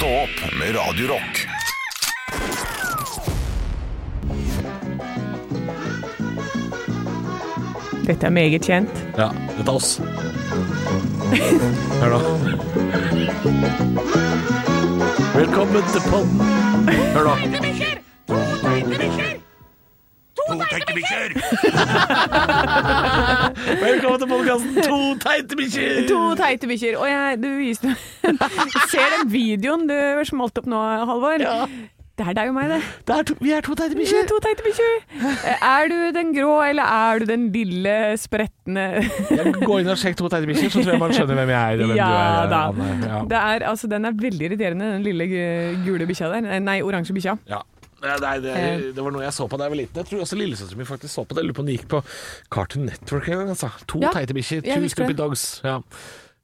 Stå opp med Radio Rock. Dette er meget kjent. Ja, dette er oss. Hør nå. Velkommen til podden. Hør nå. To teite bikkjer! Velkommen til podkasten To teite bikkjer. To teite bikkjer. Og jeg, du viste Ser den videoen du smalt opp nå, Halvor? Ja. Det er deg og meg, det. Det er to, vi er to teite er bikkjer. to teite bikkjer. Er du den grå, eller er du den lille, spretne går inn og sjekk to teite bikkjer, så tror jeg man skjønner hvem jeg er. Hvem Ja du er, da. Ja. Det er, altså, den er veldig irriterende, den lille gu- gule bikkja der. Nei, oransje bikkja. Ja. Nei, det, det var noe jeg så på da jeg var liten. Jeg tror også lillesøsteren min faktisk så på det. Jeg lurer på om den gikk på Cartoon Network en gang. Altså. To Ja, teite bikkjer, two stupid dogs. Ja.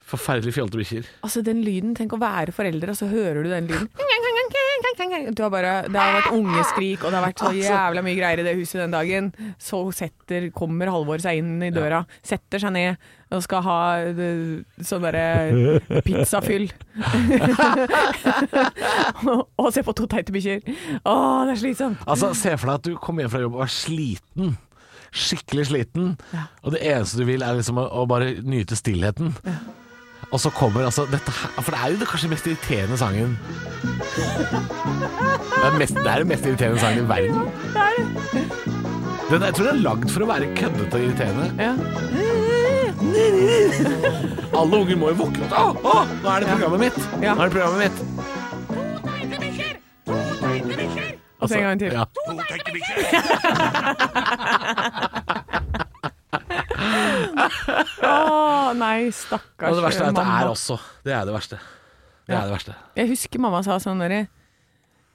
Forferdelig fjollete bikkjer. Altså, den lyden. Tenk å være forelder, og så hører du den lyden. Du har bare, det har vært ungeskrik, og det har vært så jævla mye greier i det huset den dagen. Så setter, kommer Halvor seg inn i døra, setter seg ned og skal ha sånn derre pizzafyll. og, se på to teite bikkjer. Å, det er slitsomt. Altså, Se for deg at du kommer hjem fra jobb og er sliten. Skikkelig sliten. Og det eneste du vil, er liksom å, å bare nyte stillheten. Og så kommer altså dette her For det er jo det kanskje mest irriterende sangen Det er, mest, det er den mest irriterende sangen i verden. Det er det. Den, jeg tror den er lagd for å være køddete og irriterende. Ja. Alle unger må jo våkne. Å, å, nå er det programmet mitt! Ja. Nå er det programmet mitt. Og så en gang til. Ja. To teite bikkjer! Nei, stakkars Og det verste er at det er også. Det er det verste. Det Ja. er det verste. Jeg husker mamma sa sånn derre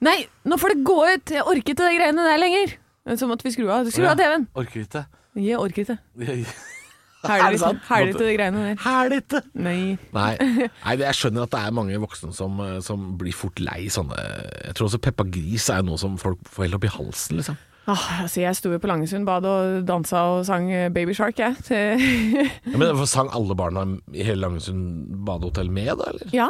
Nei, nå får det gå ut! Jeg orker ikke de greiene der lenger! Så måtte vi skru av. Skru av TV-en! Orker ikke. Jeg orker ikke. Er Hæler det ikke hæler ikke de greiene der. Helvete! Nei. Nei, nei jeg skjønner at det er mange voksne som, eh, som blir fort lei sånne Jeg tror også Peppa Gris er noe som folk får helt opp i halsen, liksom. Ah, altså, jeg sto jo på Langesund bad og dansa og sang eh, Baby Shark, jeg. Ja, men Sang alle barna i hele Langesund badehotell med, da? eller? ja.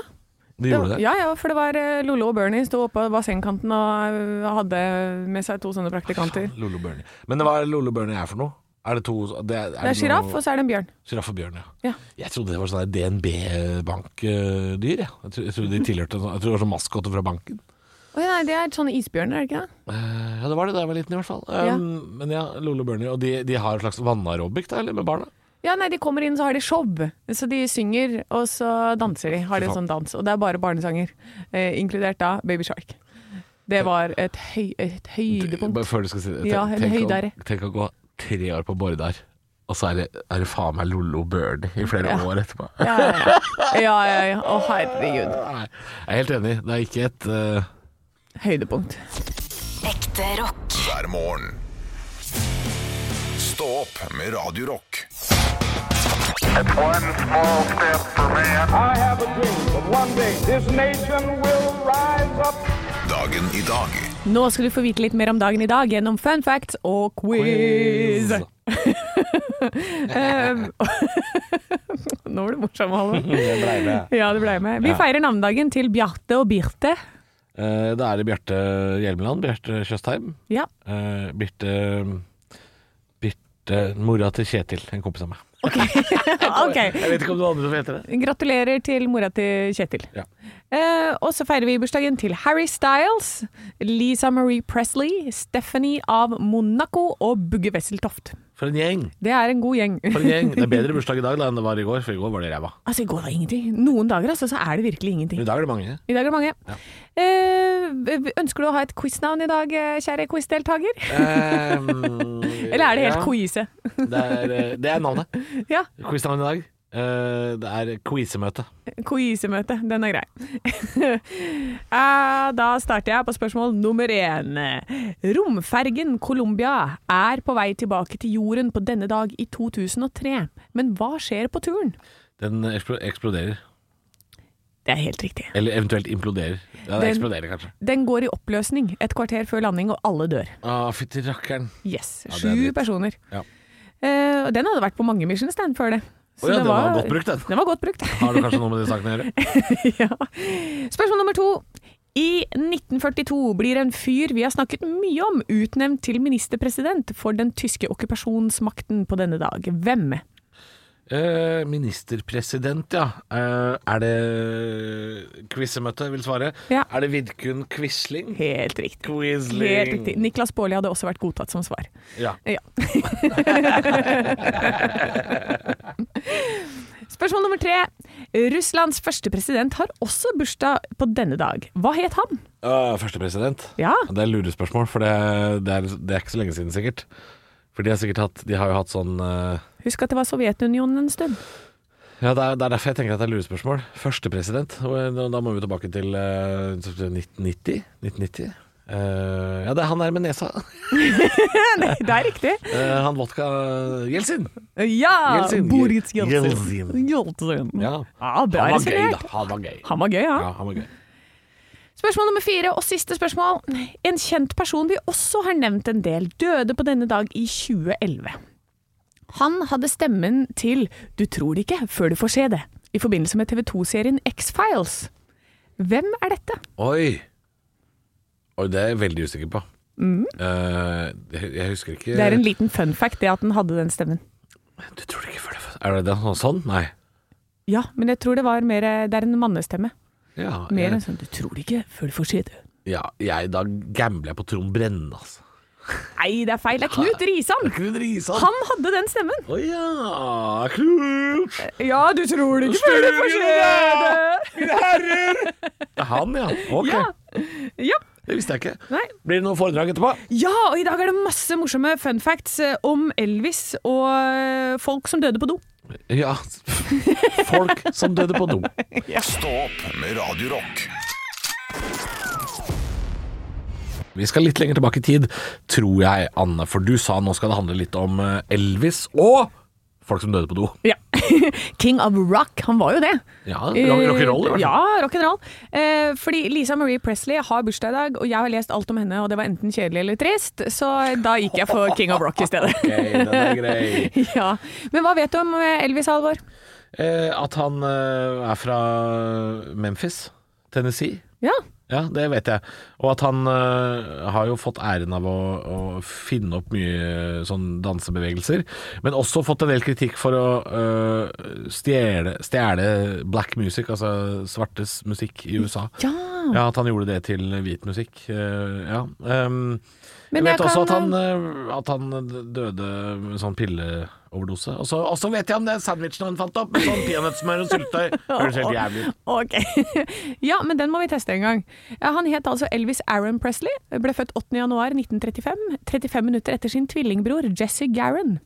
De det, det? Ja, ja, for det var eh, Lollo og Bernie sto oppe på bassengkanten og eh, hadde med seg to sånne praktikanter. Lolo Bernie. Men hva er Lolo Bernie er for noe? Er det to Det er, Det er sjiraff, og så er det en bjørn. Sjiraff og bjørn, ja. Ja. Jeg trodde det var sånn DNB-bankdyr. Jeg. Jeg, trodde- de tilhørte sånn- Jeg trodde det var sånn maskoter fra banken. Å ja, det er sånne isbjørner, er det ikke det? Eh, ja, det var det da jeg var liten, i hvert fall. Ja. Um, Men ja, Lolo Bernie. Og de, de har en slags vannarobic da, eller med barna? Ja, nei, de kommer inn, så har de show. Så de synger, og så danser de. Har de en sånn dans. Og det er bare barnesanger. Eh, inkludert da Baby Shark. Det var et, høy, et høydepunkt. Bare før du skal si det. Ja, tenk, tenk, å, tenk å gå tre år på Bårdar, og så er det, er det faen meg Lollo Bird i flere Ja. år etterpå. Ja, ja, ja. ja, ja, ja. Å, herregud. Jeg er helt enig. Det er ikke et eh, Høydepunkt. Ekte rock. hver morgen. Stå opp med Radio Rock. It's one small step for man. I have a dream that one day this nation will rise up. Dagen i dag Nå skal du få vite litt mer om dagen i dag gjennom fun facts og quiz. Eh, Nå var du morsom, Halvor. Det blei med. Ja, det ble med. Vi feirer navnedagen til Bjarte og Birte. Eh, da er det Bjarte Hjelmeland, Bjarte Tjøstheim. Ja. Eh, Birte Birte Mora til Kjetil, en kompis av meg. OK. Jeg vet ikke om noen andre som heter det. Gratulerer til mora til Kjetil. Ja. Eh, og så feirer vi bursdagen til Harry Styles, Lisa Marie Presley, Stephanie av Monaco og Bugge Wesseltoft. For en gjeng. Det er en god gjeng. For en gjeng. Det er bedre bursdag i dag da enn det var i går, for i går var det ræva. Altså, i går var ingenting. Noen dager altså, så er det virkelig ingenting. I dag er det mange. I dag er det mange. Eh, ønsker du å ha et quiznavn i dag, eh, kjære quizdeltaker? Eller er det helt ja, quize? det, eh, det er navnet. Ja, Quiznavn i dag. Eh, det er quizemøte. quizemøte. Den er grei. Eh, da starter jeg på spørsmål nummer én. Romfergen Colombia er på vei tilbake til jorden på denne dag i 2003. Men hva skjer på turen? Den eksploderer. Det er helt riktig. Eller eventuelt imploderer. Ja, Den- eksploderer kanskje. Den går i oppløsning et kvarter før landing, og alle dør. Å, fytti rakkeren. Yes, Sju ja, personer. Ja. Uh, den hadde vært på mange Missions Stand før det. Så oh ja, den var godt brukt, den. Den var godt brukt. Har du kanskje noe med de sakene å gjøre? ja. Spørsmål nummer to. I 1942 blir en fyr vi har snakket mye om, utnevnt til ministerpresident for den tyske okkupasjonsmakten på denne dag. Hvem? Eh, ministerpresident, ja. Eh, er det Quizemøte vil svare? Ja. Er det Vidkun Quisling? Helt riktig. Quisling. Helt riktig. Niklas Baarli hadde også vært godtatt som svar. Ja. Ja. Spørsmål nummer tre. Russlands første president har også bursdag på denne dag. Hva het han? Uh, første president? Ja. Det er lurespørsmål, for det, det, er, det er ikke så lenge siden sikkert. For de har sikkert hatt De har jo hatt sånn eh, Husk at det var Sovjetunionen en stund. Ja, det er, det er derfor jeg tenker at det er lurespørsmål. Første president. Og da må vi tilbake til uh, 1990. 1990. Uh, ja, det er han der med nesa. Nei, det er riktig. Uh, han vodka Jeltsin. Ja! Jeltsin. Boris. Jeltsin. Jeltsin. Ja. Ah, Han var gøy, da. Han var gøy. Han var gøy, ja. Ja, han var gøy. Spørsmål nummer fire og siste spørsmål. En kjent person vi også har nevnt en del, døde på denne dag i 2011. Han hadde stemmen til Du tror det ikke før du får se det, i forbindelse med TV 2-serien X-Files. Hvem er dette? Oi. Oi, det er jeg veldig usikker på. Mm. jeg, jeg husker ikke. Det er en liten fun fact, det at han hadde den stemmen. Du tror det ikke før det Er det noe sånn- sånn? Nei. Ja, men jeg tror det var mer Det er en mannestemme. Ja, Mer enn sånn Du tror det ikke før du får se det. ja jeg, da gambler jeg på Trond Brenne, altså. Nei, det er feil. Det er Knut Risan. Knut Risan. Han hadde den stemmen. Å ja, Knut! Ja, du tror det ikke før du får det. Mine herrer! Det er han, ja. Ok. Ja. ja. Det visste jeg ikke. Nei. Blir det noe foredrag etterpå? Ja, og i dag er det masse morsomme fun facts eh, om Elvis og eh, folk som døde på do. Ja. Folk som døde på do. Stå opp med Radio Rock. Vi skal litt lenger tilbake i tid, tror jeg, Anne. For du sa nå skal det handle litt om eh, Elvis og folk som døde på do. Ja. King of rock, han var jo det. Ja, rock'n'roll, i hvert fall. Ja, rock'n'roll. Eh, fordi Lisa Marie Presley har bursdag i dag, og jeg har lest alt om henne, og det var enten kjedelig eller trist, så da gikk jeg for King of rock i stedet. Ok, den er grei. ja. Men hva vet du om eh, Elvis Halvor? Eh, at han eh, er fra Memphis, Tennessee. Ja. Ja, det vet jeg. Og at han uh, har jo fått æren av å, å finne opp mye sånn dansebevegelser. Men også fått en del kritikk for å uh, stjele, stjele black music, altså svartes musikk i USA. Ja. Ja, at han gjorde det til hvit musikk. Uh, ja. Um, Men jeg vet jeg også kan- at han, eh, at han døde med sånn pilleoverdose. Og så og så vet jeg om den sandwichen han fant opp, med sånn peanøttsmør og syltetøy. Høres helt jævlig ut. Ok. ja, men den må vi teste en gang. Han het altså Elvis Aaron Presley. Ble født 8. januar 1935. 35 minutter etter sin tvillingbror Jesse Garron.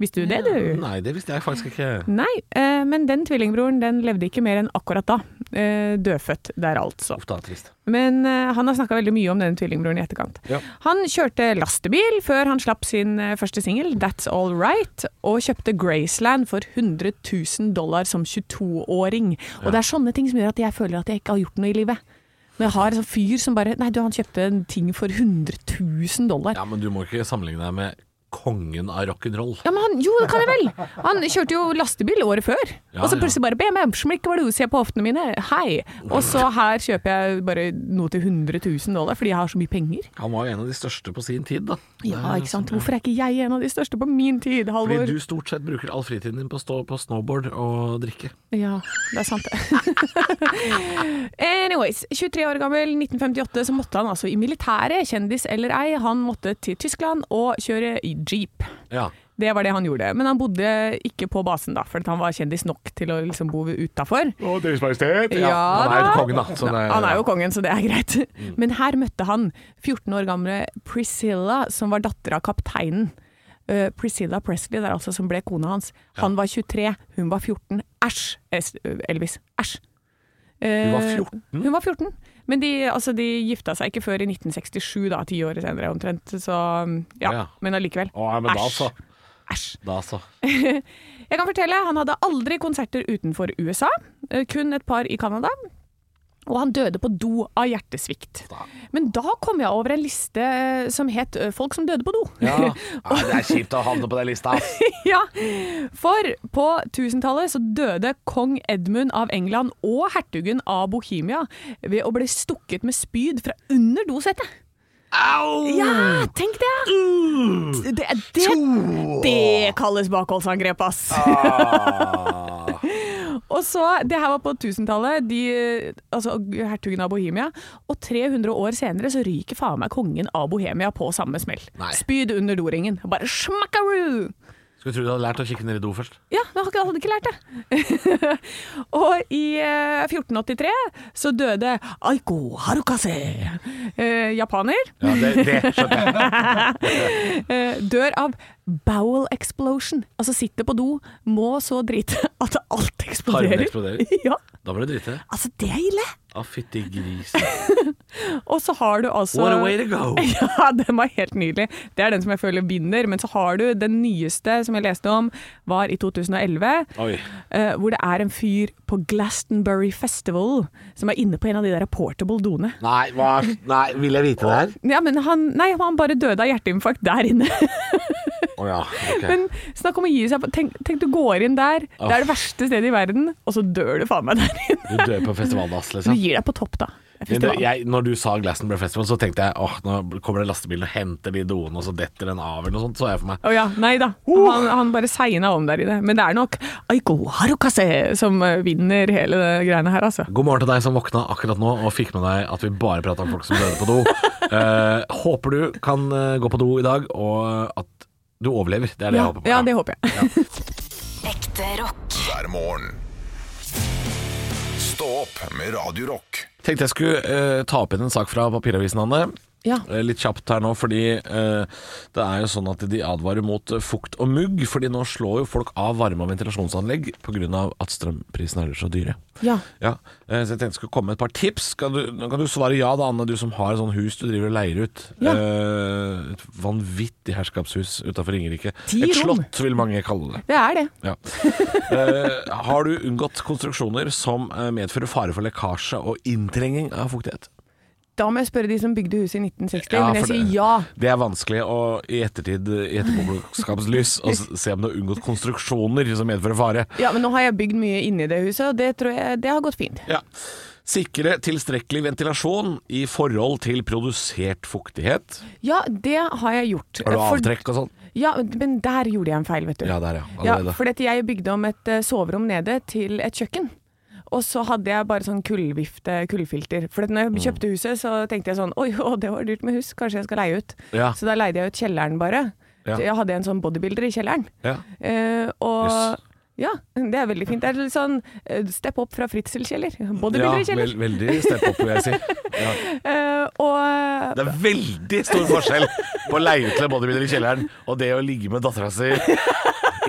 Visste du det, du? Nei, det visste jeg faktisk ikke. Nei, eh, men den tvillingbroren den levde ikke mer enn akkurat da. Eh, dødfødt der, altså. Uff da, trist. Men eh, han har snakka veldig mye om den tvillingbroren i etterkant. Ja. Han kjørte lastebil før han slapp sin første singel, That's All Right, og kjøpte Graceland for 100 000 dollar som 22-åring. Og det er sånne ting som gjør at jeg føler at jeg ikke har gjort noe i livet. Når jeg har en sånn fyr som bare Nei, du, han kjøpte en ting for 100 000 dollar. Ja, men du må ikke sammenligne deg med kongen av rock'n'roll. Ja, men han, jo, det kan jeg vel! Han kjørte jo lastebil året før. Ja, og så plutselig bare BMM, smikk, hva er det du ser på hoftene mine? Hei! Og så her kjøper jeg bare noe til 100 000 dollar fordi jeg har så mye penger. Han var jo en av de største på sin tid, da. Ja, ikke sant. Hvorfor er ikke jeg en av de største på min tid, Halvor? Fordi du stort sett bruker all fritiden din på å stå på snowboard og drikke. Ja, det er sant det. Anyways, 23 år gammel, 1958, så måtte han altså i militæret, kjendis eller ei, han måtte til Tyskland og kjøre i jeep. Ja. Det var det han gjorde. Men han bodde ikke på basen da, for han var kjendis nok til å liksom bo utafor. Å, Deres Majestet. Ja, han er jo kongen, da. Så det, Han er jo kongen, så det er greit. Men her møtte han 14 år gamle Priscilla, som var datter av kapteinen. Eh, Priscilla Presley, det er altså som ble kona hans. Han var 23, hun var 14. Æsj, Elvis. Æsj. Eh, Hun var 14? Hun var 14. Men de, altså, de gifta seg ikke før i 1967, da, ti år senere omtrent. Så ja, Ja. men allikevel. Æsj. men da så. Æsj. Da så. Jeg kan fortelle, han hadde aldri konserter utenfor USA, eh, kun et par i Canada. Og han døde på do av hjertesvikt. Men da kom jeg over en liste som het 'Folk som døde på do'. Ja. ja det er kjipt å havne på den lista. ja, For på 1000-tallet så døde kong Edmund av England og hertugen av Bohemia ved å bli stukket med spyd fra under dosettet. Au! Ja, tenk det! Det, det, det kalles bakholdsangrep, ass. Og så, Det her var på 1000-tallet, altså hertugen av Bohemia. Og 300 år senere så ryker faen meg kongen av Bohemia på samme smell. Spyd under doringen. Bare smakkaroo! Skulle tro du hadde lært å kikke ned i do først. Ja, men jeg hadde ikke lært det. og i eh, 1483 så døde Aiko Harukase, eh, japaner, Ja, det, det skjønner jeg. eh, dør av bowel explosion. Altså sitter på do, må så drite at alt eksploderer. Tarmen eksploderer? Ja, Da var det drite. altså det er ille. Å, fytti gris. Og så har du altså What a way to go. Ja, den var helt nydelig. Det er den som jeg føler vinner. Men så har du den nyeste som jeg leste om, var i 2011. Oi. eh, hvor det er en fyr på Glastonbury Festival som er inne på en av de der portable doene. Nei, hva? Nei, vil jeg vite det her? Ja, men han, nei, han bare døde av hjerteinfarkt der inne. Å ja, okay. Men snakk om å gi seg Tenk, tenk du går inn der, det er det verste stedet i verden, og så dør du faen meg der inne. Du dør på festivaldass, Du liksom. gir deg på topp, da. Det, jeg, når du sa Glastonbury Festival, så tenkte jeg åh, nå kommer det lastebilen og henter de doene, og så detter den av, eller noe sånt, så jeg for meg. Å ja, nei da. Han, han bare segna om der inne. Men det er nok Aiko Harukase som eh, vinner hele det greiene her, altså. God morgen til deg som våkna akkurat nå og fikk med deg at vi bare prata om folk som døde på do. uh, håper du kan eh, gå på do i dag, og at du overlever. Det er det Ja, jeg håper på. ja, det håper jeg. Ekte rock. hver morgen. Stå opp med Radiorock. Tenkte jeg skulle uh, ta opp igjen en sak fra papiravisen, Anne. Ja. Eh, Litt kjapt her nå, fordi eh, det er jo sånn at de advarer mot eh, fukt og mugg. Fordi nå slår jo folk av varme- og ventilasjonsanlegg pga. at strømprisene er så dyre. Ja. Ja, eh, så jeg tenkte jeg skulle komme med et par tips. Kan du, kan du svare ja da, Anne, du som har et sånt hus du driver og leier ut. Ja. Eh, et vanvittig herskapshus utafor Ringerike. Et slott, vil mange kalle det. Det er det. Ja. Eh, har du unngått konstruksjoner som medfører fare for lekkasje og inntrenging av fuktighet? Da må jeg spørre de som bygde huset i 1960, Ja, men jeg sier ja. Det er vanskelig å i ettertid, i etterpåklokskapslys, å se om du har unngått konstruksjoner som medfører fare. Ja, men nå har jeg bygd mye inni det huset, og det tror jeg det har gått fint. Ja. Sikre tilstrekkelig ventilasjon i forhold til produsert fuktighet. Ja, det har jeg gjort. Har du avtrekk og sånn? Ja, men der gjorde jeg en feil, vet du. Ja, der ja. Ja, Allerede. for dette jeg bygde om et eh, soverom nede til et kjøkken. Og så hadde jeg bare sånn kullvifte, kullfilter. For når Mm. jeg kjøpte huset, så tenkte jeg sånn Oi, å, det var dyrt med hus, kanskje jeg skal leie ut. Ja. Så da leide jeg ut kjelleren bare. Ja. Så jeg hadde en sånn bodybuilder i kjelleren. Ja. Eh, og Jøss. Ja, det er veldig fint. Det er litt sånn eh, step opp fra fritzelkjeller. Ja, Bodybuilder i kjeller. vel, veldig step up, vil jeg si. Ja. Uh, og Det er veldig stor forskjell på å leie ut til en bodybuilder i kjelleren og det å ligge med dattera si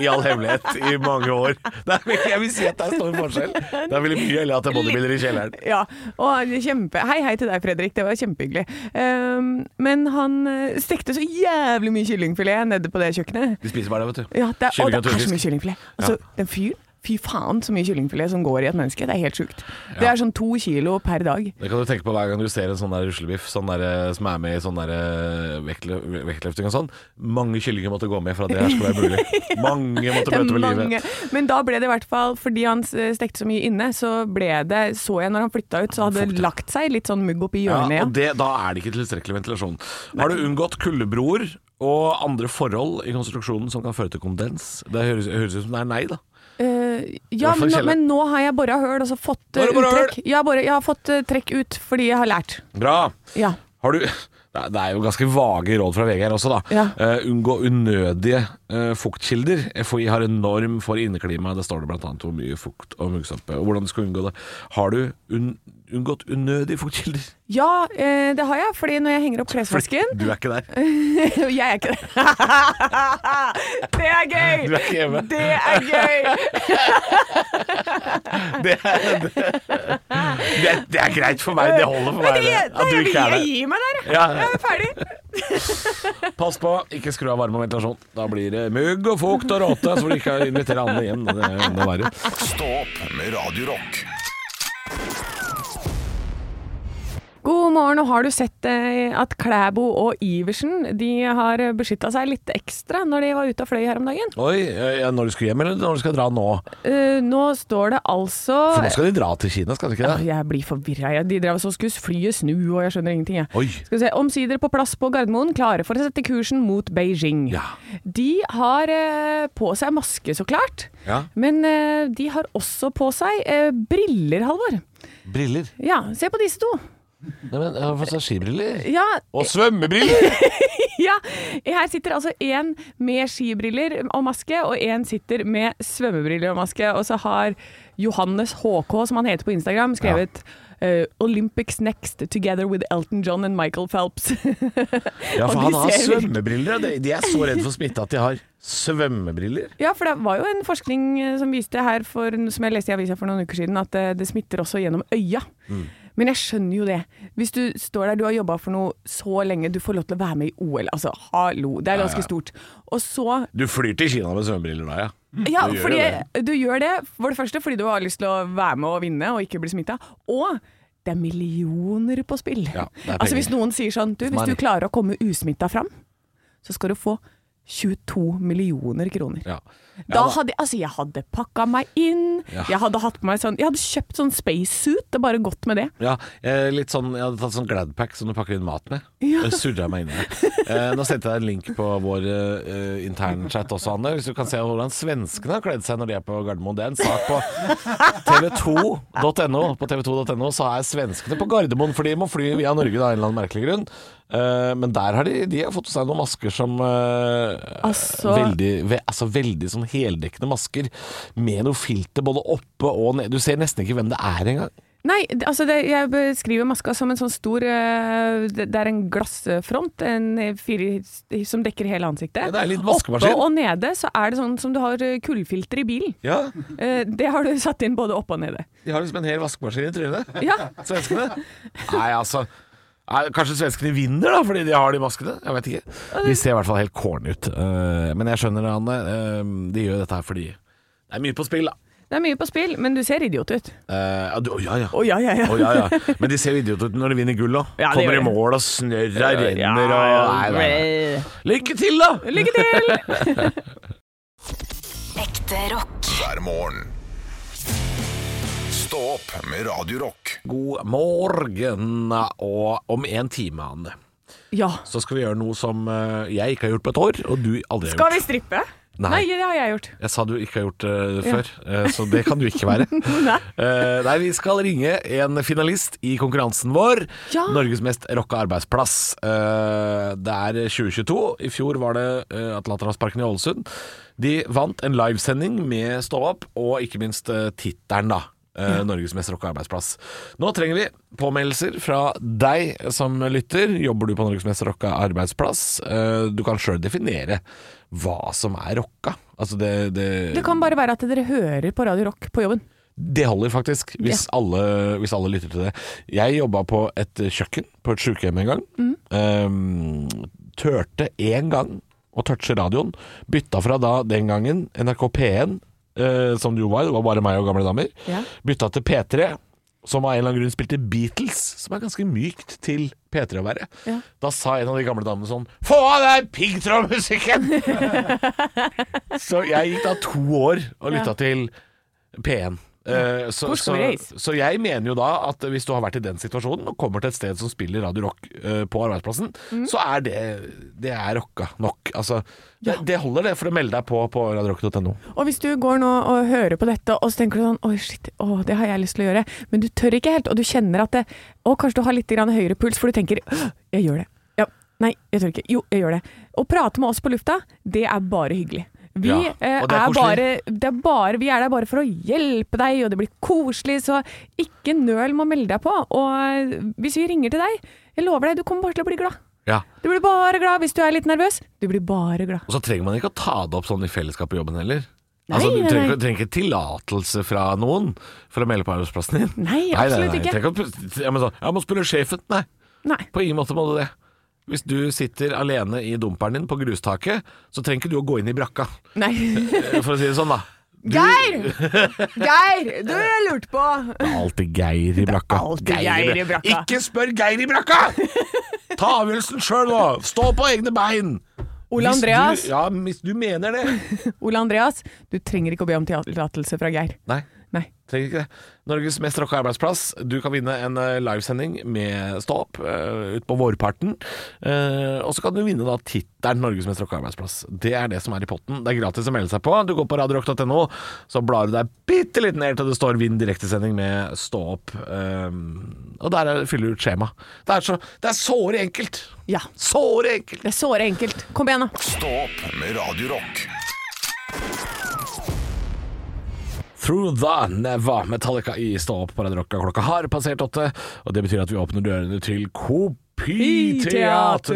i all hemmelighet i mange år. Er, jeg vil si at det er stor forskjell. Det er veldig mye heller at det er bodybuilder i kjelleren. Ja, og kjempe Hei, hei til deg, Fredrik. Det var kjempehyggelig. Um, men han eh, stekte så jævlig mye kyllingfilet nede på det kjøkkenet. De spiser bare det, vet du. Ja, det er, og det er så mye kyllingfilet. Altså, den fyr. Fy faen så mye kyllingfilet som går i et menneske. Det er helt sjukt. Det er sånn to kilo per dag. Det kan du tenke på hver gang du ser en sånn der ruslebiff sånn der, eh, som er med i sånn der eh, vektløfting og sånn. Mange kyllinger måtte gå med for at det her skulle være mulig. Mange måtte møte med mange. livet. Men da ble det i hvert fall, fordi han stekte så mye inne, så ble det Så jeg når han flytta ut, så hadde det lagt seg litt sånn mugg oppi Ja, hjørnet. og det, da er det ikke tilstrekkelig ventilasjon. Har du unngått kuldebroer og andre forhold i konstruksjonen som kan føre til kondens? Det høres, høres ut som det er nei, da. I ja, men, men nå har jeg bora høl altså fått boret uttrekk. Jeg har, boret- jeg har fått uh, trekk ut fordi jeg har lært. Bra. Ja. Har du Det er- jo ganske vage råd fra VG her også, da. Ja. Uh, unngå unødige uh, fuktkilder. FHI har en norm for inneklimaet. Det står det bl.a. hvor mye fukt og muggsoppe, og hvordan du skal unngå det. Har du un unngått unødige fuktkilder? Ja, eh, det har jeg, fordi når jeg henger opp klesvasken Du er ikke der. Jeg er ikke der. det er gøy! Du er ikke hjemme. Det er gøy! Det er, det, det, er, det er greit for meg. Det holder for meg. Det, det, det, At du ikke er jeg gir meg der, jeg. Ja, Jeg er ferdig. Pass på, ikke skru av varme og ventilasjon. Da blir det mugg og fukt og råte, så får du ikke invitere andre hjem. Det er enda verre. Stå opp med Radio god morgen. Og har du sett eh, at Klæbo og Iversen de har beskytta seg litt ekstra når de var ute og fløy her om dagen? Oi, ja, når de skal hjem, eller når de skal dra nå? Uh, nå står det altså For nå skal de dra til Kina, skal de ikke det? det? Jeg blir forvirra. De drev så skulle flyet snu, og jeg skjønner ingenting. Jeg. Oi. Skal vi se, Omsider på plass på Gardermoen, klare for å sette kursen mot Beijing. Ja. De har uh, på seg maske, så klart. Ja. Men uh, de har også på seg briller, Halvor. Briller. Ja, se på disse to. Nei, men jeg har fått seg skibriller. Ja, Og svømmebriller! ja, her sitter altså en med skibriller og maske, og en sitter med svømmebriller og maske. Og så har Johannes HK, som han heter på Instagram, skrevet eh, Olympics next, together with Elton John and Michael Phelps. Ja, for han har svømmebriller. de- er så redd for smitte at de har svømmebriller. ja, for det var jo en forskning eh, som viste her, for, som jeg leste i avisa for noen uker siden, at det, det smitter også gjennom øya. Men jeg skjønner jo det. Hvis du står der, du har jobba for noe så lenge, du får lov til å være med i OL. Altså, hallo, det er ganske stort. Og så Du flyr til Kina med svømmebriller da, ja? Ja, Du fordi det. du gjør det for det første fordi du har lyst til å være med og vinne og ikke bli smitta. Og det er millioner på spill. Ja, altså. Hvis noen sier sånn du, Hvis du klarer å komme usmitta fram, så skal du få 22 millioner kroner. Ja. Da hadde, altså jeg hadde pakka meg inn, Ja. jeg hadde hatt på meg sånn Jeg hadde kjøpt sånn spacesuit og bare gått med det. Ja, eh, litt sånn, Jeg hadde tatt sånn Gladpack som du pakker inn mat med. Ja. Surra meg inn i det. Eh, nå sendte jeg en link på vår eh, internchat også, Anne. Hvis du kan se hvordan svenskene har kledd seg når de er på Gardermoen. Det er en sak på tv2.no. På tv2.no så er svenskene på Gardermoen, for de må fly via Norge da, av en eller annen merkelig grunn. Eh, men der har de, de har fått seg noen masker som eh, Altså- veldig, ve, altså veldig sånn heldekkende masker med noe filter både oppe og ned. Du ser nesten ikke hvem det er engang. Nei, altså det, jeg beskriver maska som en sånn stor eh, Det er en glassfront en fire, som dekker hele ansiktet. Ja, det er litt vaskemaskin. Oppe og nede så er det sånn som du har eh, kullfilter i bilen. Ja, Eh, det har du satt inn både oppe og nede. De har liksom en hel vaskemaskin i trynet. Ja, Svenskene. Nei, altså Kanskje svenskene vinner, da, fordi de har de maskene? Jeg vet ikke. De ser i hvert fall helt corny ut. Eh, men jeg skjønner, Anne. eh, de gjør dette her fordi det er mye på spill, da. det er mye på spill, men du ser idiot ut. Å ja, oh, ja, ja. Oh, ja, ja, ja. Å, ja, ja. Men de ser idiot ut når de vinner gull, da. Ja, Kommer i mål, og snørra renner og nei. Lykke til, da! Lykke til! Ekte rock. hver morgen. Stå opp med Radio Rock. God morgen. Og om en time, Anne, Ja. så skal vi gjøre noe som eh, jeg ikke har gjort på et år, og du aldri har gjort. Skal vi strippe? Nei. det har jeg gjort. Jeg sa du ikke har gjort det før, eh, så det kan du ikke være. Nei. Eh, nei, vi skal ringe en finalist i konkurransen vår. Ja. Norges mest rocka arbeidsplass. Eh, det er 2022. I fjor var det uh, Atlanterhavsparken i Ålesund. De vant en livesending med Stå opp, og ikke minst uh, tittelen, da. Eh, Norges mest rocka arbeidsplass. Nå trenger vi påmeldelser fra deg som lytter. Jobber du på Norges mest rocka arbeidsplass? Eh, du kan sjøl definere hva som er rocka. Altså det, det, Det kan bare være at dere hører på Radio Rock på jobben. det holder faktisk, hvis, alle, hvis alle lytter til det. Jeg jobba på et kjøkken på et sykehjem en gang. Mm. Um, tørte én gang å touche radioen. Bytta fra da den gangen NRK P1, eh, som det jo var, det var bare meg og gamle damer. Ja. Bytta til P3, som av en eller annen grunn spilte Beatles, som er ganske mykt til P3 å være. Ja. Da sa en av de gamle damene sånn Få av deg piggtrådmusikken! så jeg gikk da to år og lytta til P1. Eh, så, Hvor skal så, vi reise? så jeg mener jo da at hvis du har vært i den situasjonen og kommer til et sted som spiller Radio Rock eh, på arbeidsplassen, Mm. så er det Det er rocka nok. Altså, det, det holder det for å melde deg på på radiorock.no. Og hvis du går nå og hører på dette, og så tenker du sånn Oi, shit, å, det har jeg lyst til å gjøre. Men du tør ikke helt, og du kjenner at det Å, kanskje du har litt grann høyere puls, for du tenker «Åh, Jeg gjør det. Ja. Nei, jeg tør ikke. Jo, jeg gjør det. Å prate med oss på lufta, det er bare hyggelig. Vi, Ja, eh, er er bare, er bare, vi er der bare for å hjelpe deg, og det blir koselig, så ikke nøl med å melde deg på. Og hvis vi ringer til deg, jeg lover deg, du kommer bare til å bli glad. Ja. Du blir bare glad hvis du er litt nervøs. Du blir bare glad. Og så trenger man ikke å ta det opp sånn i fellesskap på jobben heller. Nei, altså, du trenger, trenger ikke tillatelse fra noen for å melde på arbeidsplassen din. Nei, absolutt ikke. nei, ikke å- jeg, må, jeg må spørre sjefen. Nei, Nei. på ingen måte må du det. Hvis du sitter alene i dumperen din på grustaket, så trenger ikke du å gå inn i brakka, Nei. eh, for å si det sånn, da. Geir! Geir! Du, jeg lurt på Det er alltid Geir i brakka. alltid Geir i brakka. Ikke spør Geir i brakka! Ta avgjørelsen sjøl nå! Stå på egne bein! Ole Hvis Andreas. Du, ja, hvis du mener det. Ole Andreas, du trenger ikke å be om tillatelse fra Geir. Nei. Trenger ikke det. Norges mest rocka arbeidsplass. Du kan vinne en eh, livesending med Stå opp uh, utpå vårparten. Uh, og så kan du vinne da tittelen Norges mest rocka arbeidsplass. Det er det som er i potten. Det er gratis å melde seg på. Du går på radiorock.no, så blar du deg bitte litt ned til det står 'Vinn direktesending med Stå opp'. Uh, og der er- fyller du ut skjema. Det er, så, det er såre enkelt. Ja. Såre enkelt. Det er såre enkelt. Kom igjen, da. Stå opp med Radio Rock. Through the Never Metallica i Stå opp på Radio Rocka. Klokka har passert åtte, og det betyr at vi åpner dørene til Kopiteatret.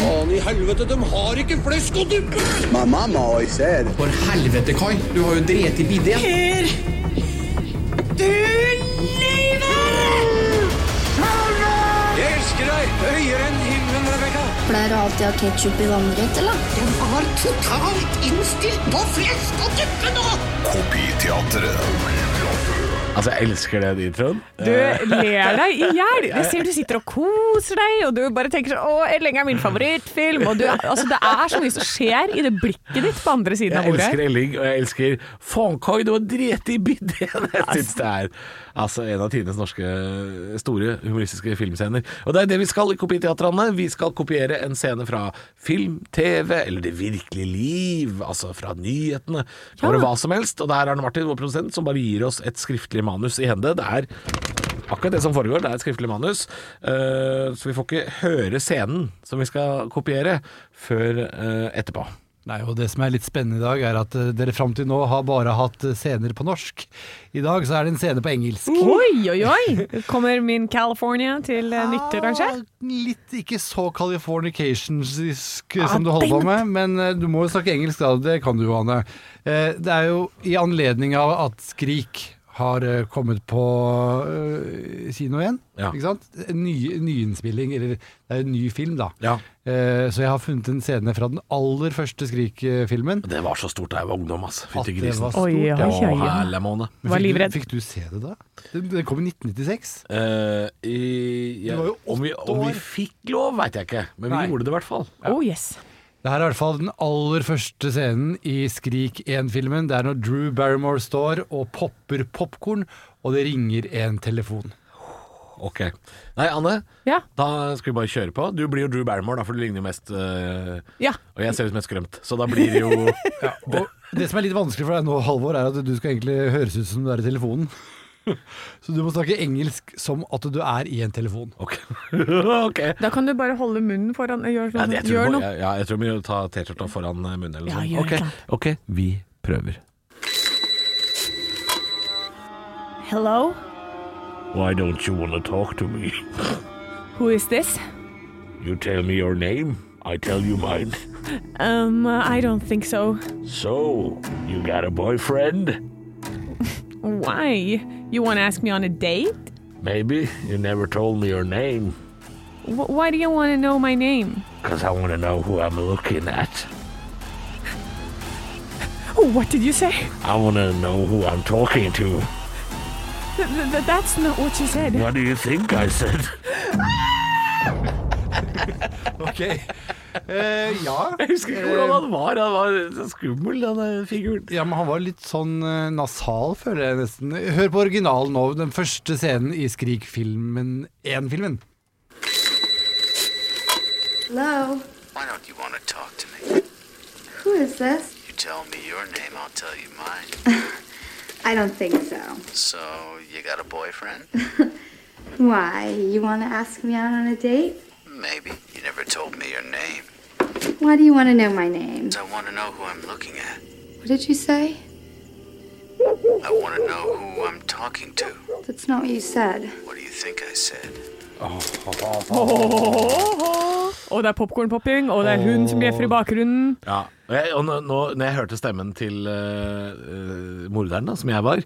Faen i helvete, de har ikke flesk og duppe! My mama always said, For helvete, Kai. Du har jo drept i bidé. Jeg elsker deg høyere enn. Pleier du alltid å ha ketsjup i vannrett, eller? Den var totalt innstilt på flesk og duppe nå! Kopiteatret. Altså, jeg elsker den introen. Du ler deg i hjel. Jeg ser du sitter og koser deg, og du bare tenker sånn Å, Elling er min favorittfilm. Og du, altså, det er så mye som skjer i det blikket ditt på andre siden av Jeg elsker Elling, og jeg elsker Fankoi, du har driti i bideen! Jeg syns det er altså, en av tidenes norske store humoristiske filmscener. Og det er det vi skal i Kopiteatrene. Vi skal kopiere en scene fra film, TV eller det virkelige liv. Altså fra nyhetene. Bare hva som helst. Og det er Arne Martin, vår produsent, som bare gir oss et skriftlig manus i hende. Det er akkurat det som foregår. Det er et skriftlig manus. Eh, så vi får ikke høre scenen som vi skal kopiere, før eh, etterpå. Nei, og Det som er litt spennende i dag, er at eh, dere fram til nå har bare hatt scener på norsk. I dag så er det en scene på engelsk. Oi, oi, oi! Kommer min California til nytte, kanskje? Ah, Litt ikke så californicationsk Ah, som du holder på med, men du må jo snakke engelsk da, det kan du jo, Anne. Eh, Det er jo i anledning av at Skrik har eh, kommet på uh, kino igjen, Ja. ikke sant? En ny, nyinnspilling, eller det er en ny film da. Ja. Uh, Så jeg har funnet en scene fra den aller første Skrik-filmen. Det var så stort da jeg var ungdom, ass. Fytti det grisen. var Oi, ja. måne. Var livredd. Fikk du se det da? Den, den kom i 1996. Uh, i, ja, Du var jo om, vi, om vi fikk lov, veit jeg ikke, men vi Nei. gjorde det i hvert fall. Oh yes. Det her er i hvert fall den aller første scenen i Skrik 1-filmen. Det er når Drew Barrymore står og popper popkorn, og det ringer en telefon. Ok. Nei, Anne, Ja. da skal vi bare kjøre på. Du blir jo Drew Barrymore, da, for du ligner jo mest øh, Ja. Og jeg ser ut som et skrømt, så da blir det jo Og det som er litt vanskelig for deg nå, Halvor, er at du skal egentlig høres ut som du er i telefonen. Så du må snakke engelsk som at du er i en telefon. Ok. okay. Da kan du bare holde munnen foran Gjør, Ja, sånn, jeg, tror gjør må, noe. ja, jeg tror vi må ta T-skjorta foran eh, munnen eller noe gjør sånt. et Ok, ok, vi prøver. Hello? Why don't you wanna talk to me? Who is this? You tell me your name, I tell you mine. Um, I don't think so. So, you got a boyfriend? Why? You want to ask me on a date? Maybe. You never told me your name. Wh- why do you want to know my name? Because I want to know who I'm looking at. Oh, what did you say? I want to know who I'm talking to. Th- th- that's not what you said. What do you think I said? Ok. Eh, ja. Jeg husker ikke hvordan han var. Han var så skummel, den figuren. Ja, men han var litt sånn eh, nasal, føler jeg nesten. Hør på originalen nå, den første scenen i Skrik-filmen 1-filmen. Hello? Why don't you want to talk to me? Who is this? You tell me your name, I'll tell you mine. I don't think so. So, you got a boyfriend? Why? You want to ask me out on a date? Maybe. Never told me your name. Why do you want to know my name? I want to know who I'm looking at. What did you say? I want to know who I'm talking to. That's not what you said. What do you think I said? Og det er popkornpopping, og det er hun som bjeffer i bakgrunnen. Ja, og, jeg, og nå, nå, når jeg hørte stemmen til uh, morderen, da, som jeg var,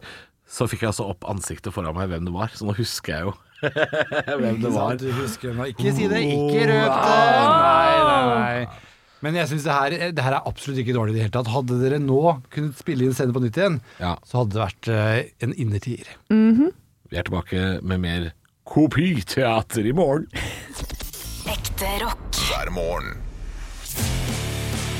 så fikk jeg altså opp ansiktet foran meg hvem det var. Så nå husker jeg jo hvem det var. Du husker. Ikke si det, ikke røp det! Nei, nei, nei. Men jeg synes det her, det her er absolutt ikke dårlig i det hele tatt. Hadde dere nå kunnet spille inn scenen på nytt igjen, Ja. så hadde det vært eh, en innertier. Vi er tilbake med mer kopiteater i morgen. Ekte rock. hver morgen.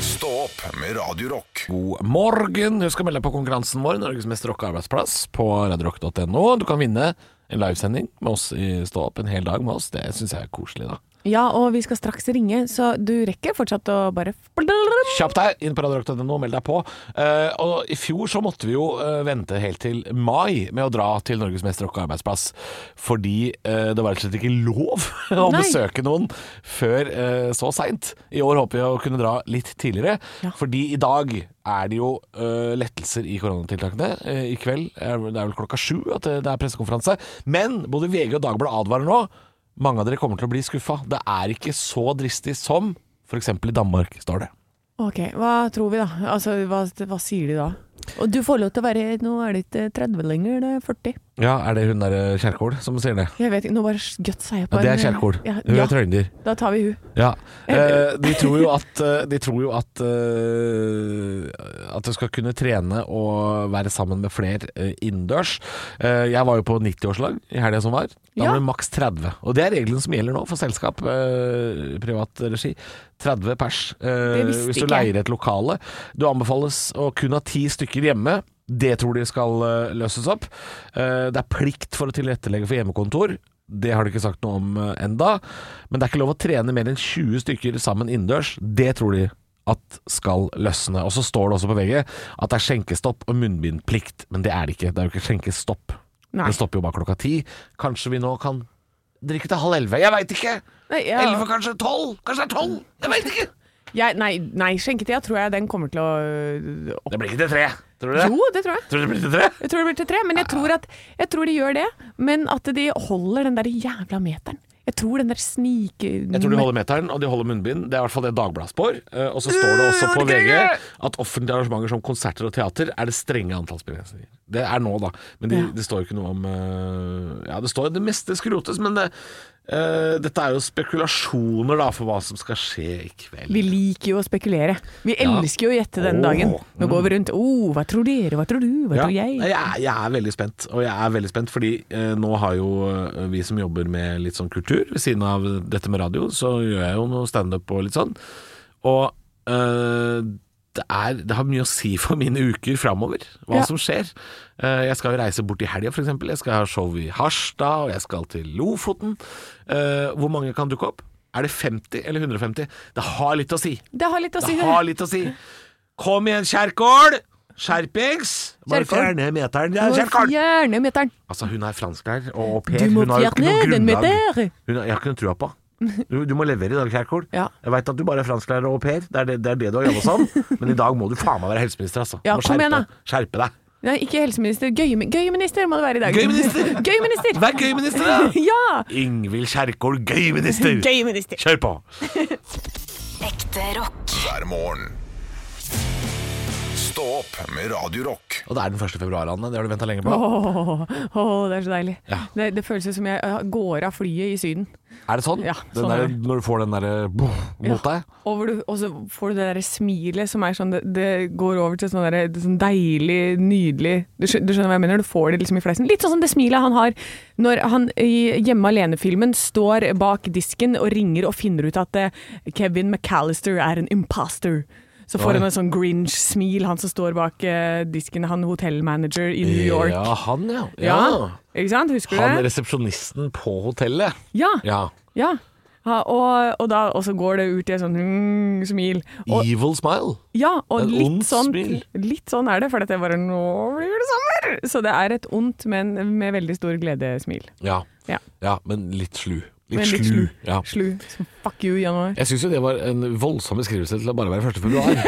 Stå opp med Radio Rock. God morgen! Husk å melde deg på konkurransen vår, Norges mest rocka arbeidsplass, på radiorock.no. Du kan vinne en livesending med oss i Stå opp en hel dag med oss. Det syns jeg er koselig, da. Ja, og vi skal straks ringe, så du rekker fortsatt å bare Kjapp deg, inn på radiorock.no, meld deg på. Uh, og i fjor så måtte vi jo uh, vente helt til mai med å dra til Norges mest rocka arbeidsplass, fordi uh, det var rett og slett ikke lov å Nei. besøke noen før så seint. I år håper vi å kunne dra litt tidligere, Ja. fordi i dag er det jo uh, lettelser i koronatiltakene. Uh, I kveld er det er vel klokka sju at det, det er pressekonferanse. Men både VG og Dagbladet advarer nå. Mange av dere kommer til å bli skuffa. Det er ikke så dristig som f.eks. i Danmark, står det. Ok, hva tror vi da? Altså, hva, hva sier de da? Og du får lov til å være Nå er det ikke 30 lenger, det er 40. Ja, er det hun der eh, Kjerkol som sier det? Jeg vet ikke, nå bare gutsa jeg på Ja, det er en- Kjerkol. Ja, Hun ja, er trønder. da tar vi hun. Ja. Eh, de tror jo at, eh, de tror jo at, uh, at du skal kunne trene og være sammen med flere uh, innendørs. Uh, jeg var jo på 90-årslag i helga som var. Da Ja. var det maks 30. Og det er reglene som gjelder nå for selskap, eh, privat regi. 30 pers. Eh, hvis du leier et lokale. Du anbefales å kun ha ti stykker hjemme. Det tror de skal eh, løses opp. Eh, det er plikt for å tilrettelegge for hjemmekontor. Det har de ikke sagt noe om uh, enda. Men det er ikke lov å trene mer enn 20 stykker sammen innendørs. Det tror de at skal løsne. Og så står det også på VG at det er skjenkestopp og munnbindplikt. Men det er det ikke. Det er jo ikke skjenkestopp. Nei. Det stopper jo bare klokka ti. Kanskje vi nå kan drikke til halv elleve? Jeg veit ikke! Nei, ja. Elleve, kanskje? Tolv? Kanskje det er tolv? Jeg veit ikke! Jeg, nei, nei, skjenketida tror jeg den kommer til å øh, opp. Det blir ikke til tre. Tror du det? Jo, det tror jeg. Tror du det blir til tre? Jeg tror det blir til tre, men jeg tror, at, jeg tror de gjør det. Men at de holder den der jævla meteren. Jeg tror den der snike... Jeg tror de holder meteren, og de holder munnbind. Det er i hvert fall det Dagbladet spår. Eh, Og så står det også på VG at offentlige arrangementer som konserter og teater er det strenge antallsbegrensninger. Det er nå, da. Men det står jo ikke noe om eh, Ja, det står det meste skrotes, men det, dette er jo spekulasjoner da for hva som skal skje i kveld. Vi liker jo å spekulere. Vi elsker jo å gjette denne dagen. Nå går vi rundt oh, hva tror dere, hva tror du, hva Ja. tror jeg? Jeg, jeg er veldig spent, og jeg er veldig spent fordi eh, nå har jo eh, vi som jobber med litt sånn kultur ved siden av dette med radio, så gjør jeg jo noe standup og litt sånn. Og eh, det, er, det har mye å si for mine uker framover, hva Ja. som skjer. Eh, jeg skal reise bort i helga, f.eks. Jeg skal ha show i Harstad, og jeg skal til Lofoten. Eh, hvor mange kan dukke opp? Er det 50 eller 150? Det har litt å si. Det har litt å si. Det har litt å si. Kom igjen, Kjerkol! Skjerpings! Bare fjerne meteren. Ja, Kjerkol! Fjerne meteren. Altså, hun er fransklærer og au pair. Du må fjerne den meteren! meter. Hun har, jeg har ikke noe trua på. Du, du må levere i dag, Kjerkol. Ja. Jeg veit at du bare er fransklærer og au pair. Det er det, det er det du har jobba som. Men i dag må du faen meg være helseminister, altså. Ja, Du må kom igjen, skjerpe, skjerpe deg. Nei, ikke helseminister. Gøyminister Gøyminister må det være i dag. Gøyminister! Gøyminister! Vær gøyminister, da! ja! Ingvild Kjerkol, gøyminister! Gøyminister. Kjør på! Ekte rock. hver morgen. Stå opp med Radio Rock. Og det er den 1. februar, Anne. Det har du venta lenge på. Åh, åh, det er så deilig. Ja. Det, det føles som jeg går av flyet i Syden. Er det sånn? Ja, den sånn er der, det. når du får den derre mot Ja. deg? Og, hvor du, og så får du det der smilet som er sånn Det, det går over til sånn, der, sånn deilig, nydelig du skjønner, du skjønner hva jeg mener? Du får det liksom i fleisen. Litt sånn som det smilet han har når han i Hjemme alene-filmen står bak disken og ringer og finner ut at eh, Kevin McAllister er en imposter. Så får han en sånn Grinch-smil, han som står bak eh, disken, han hotellmanager i New York. Ja, han, ja. Ja, Ikke sant? Husker du Han det? resepsjonisten på hotellet. Ja. Ja. ja. Ha, og, og, da, og så går det ut i et sånn mm, smil. Og, Evil smile. ja, og et litt ond sånn, smil. litt sånn er det, for dette bare Nå blir det sommer! Så det er et ondt, men med veldig stor gledesmil. Ja. Ja. ja, men litt slu. Litt litt slu. slu. Ja. Slu. Fuck you, januar. Jeg syns jo det var en voldsom beskrivelse til å bare være 1. februar.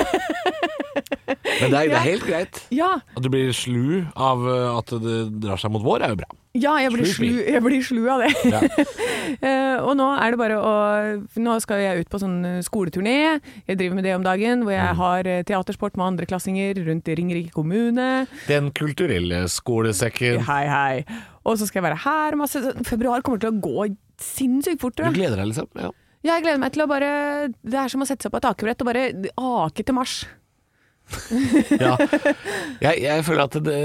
Men det er, det er helt greit. Ja, At du blir slu av uh, at det drar seg mot vår, er jo bra. ja jeg, blir Slu slu, jeg blir slu av det. Ja. uh, og nå er det bare å Nå skal jeg ut på sånn eh, skoleturné. Jeg driver med det om dagen, hvor Mm. jeg har eh, teatersport med andreklassinger rundt i Ringerike kommune. Den kulturelle skolesekken. Hei, hei. Og så skal jeg være her masse. Februar kommer til å gå sinnssykt fort, Da. Du gleder deg, liksom? Ja. Ja, jeg gleder meg til å bare Det er som å sette seg på et akebrett og bare ake til mars. Ja. Jeg, jeg føler at det,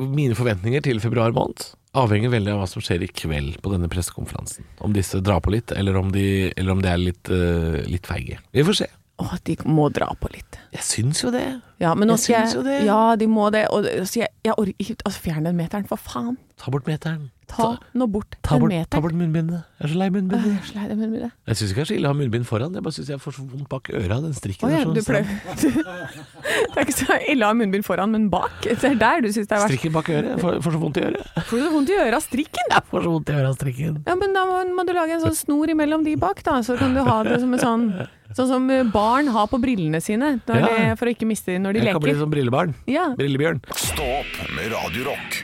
mine forventninger til februar måned avhenger veldig av hva som skjer i kveld på denne pressekonferansen. Om disse drar på litt, eller om de, eller om de er litt, uh, litt feige. Vi får se. Å, de må dra på litt. Jeg syns jo det. Ja, men nå Jeg skal syns jo jeg det. Ja, de må det. Og så jeg, jeg orker ikke altså, Fjern den meteren, for faen. Ta bort meteren. Ta nå bort bort, ta bort munnbindet. Jeg er så lei munnbindet. jeg lei det munnbindet. Jeg syns ikke det er så ille å ha munnbind foran, jeg bare syns jeg får så vondt bak øra. Den strikken Oh, ja, sånn du Det er ikke så ille å ha munnbind foran, men bak. Det er der du syns det er verst. Strikken bak øret. Får, får så vondt i øret. Får du så vondt i øret av strikken? Jeg får så vondt i øret av strikken. Ja, men da må, må du lage en sånn snor imellom de bak, da. Så kan du ha det som en sånn Sånn som barn har på brillene sine når Ja. de, for å ikke miste dem når de Jeg kan bli leker. som brillebarn. Ja. Brillebjørn. Stå opp med Radio Rock.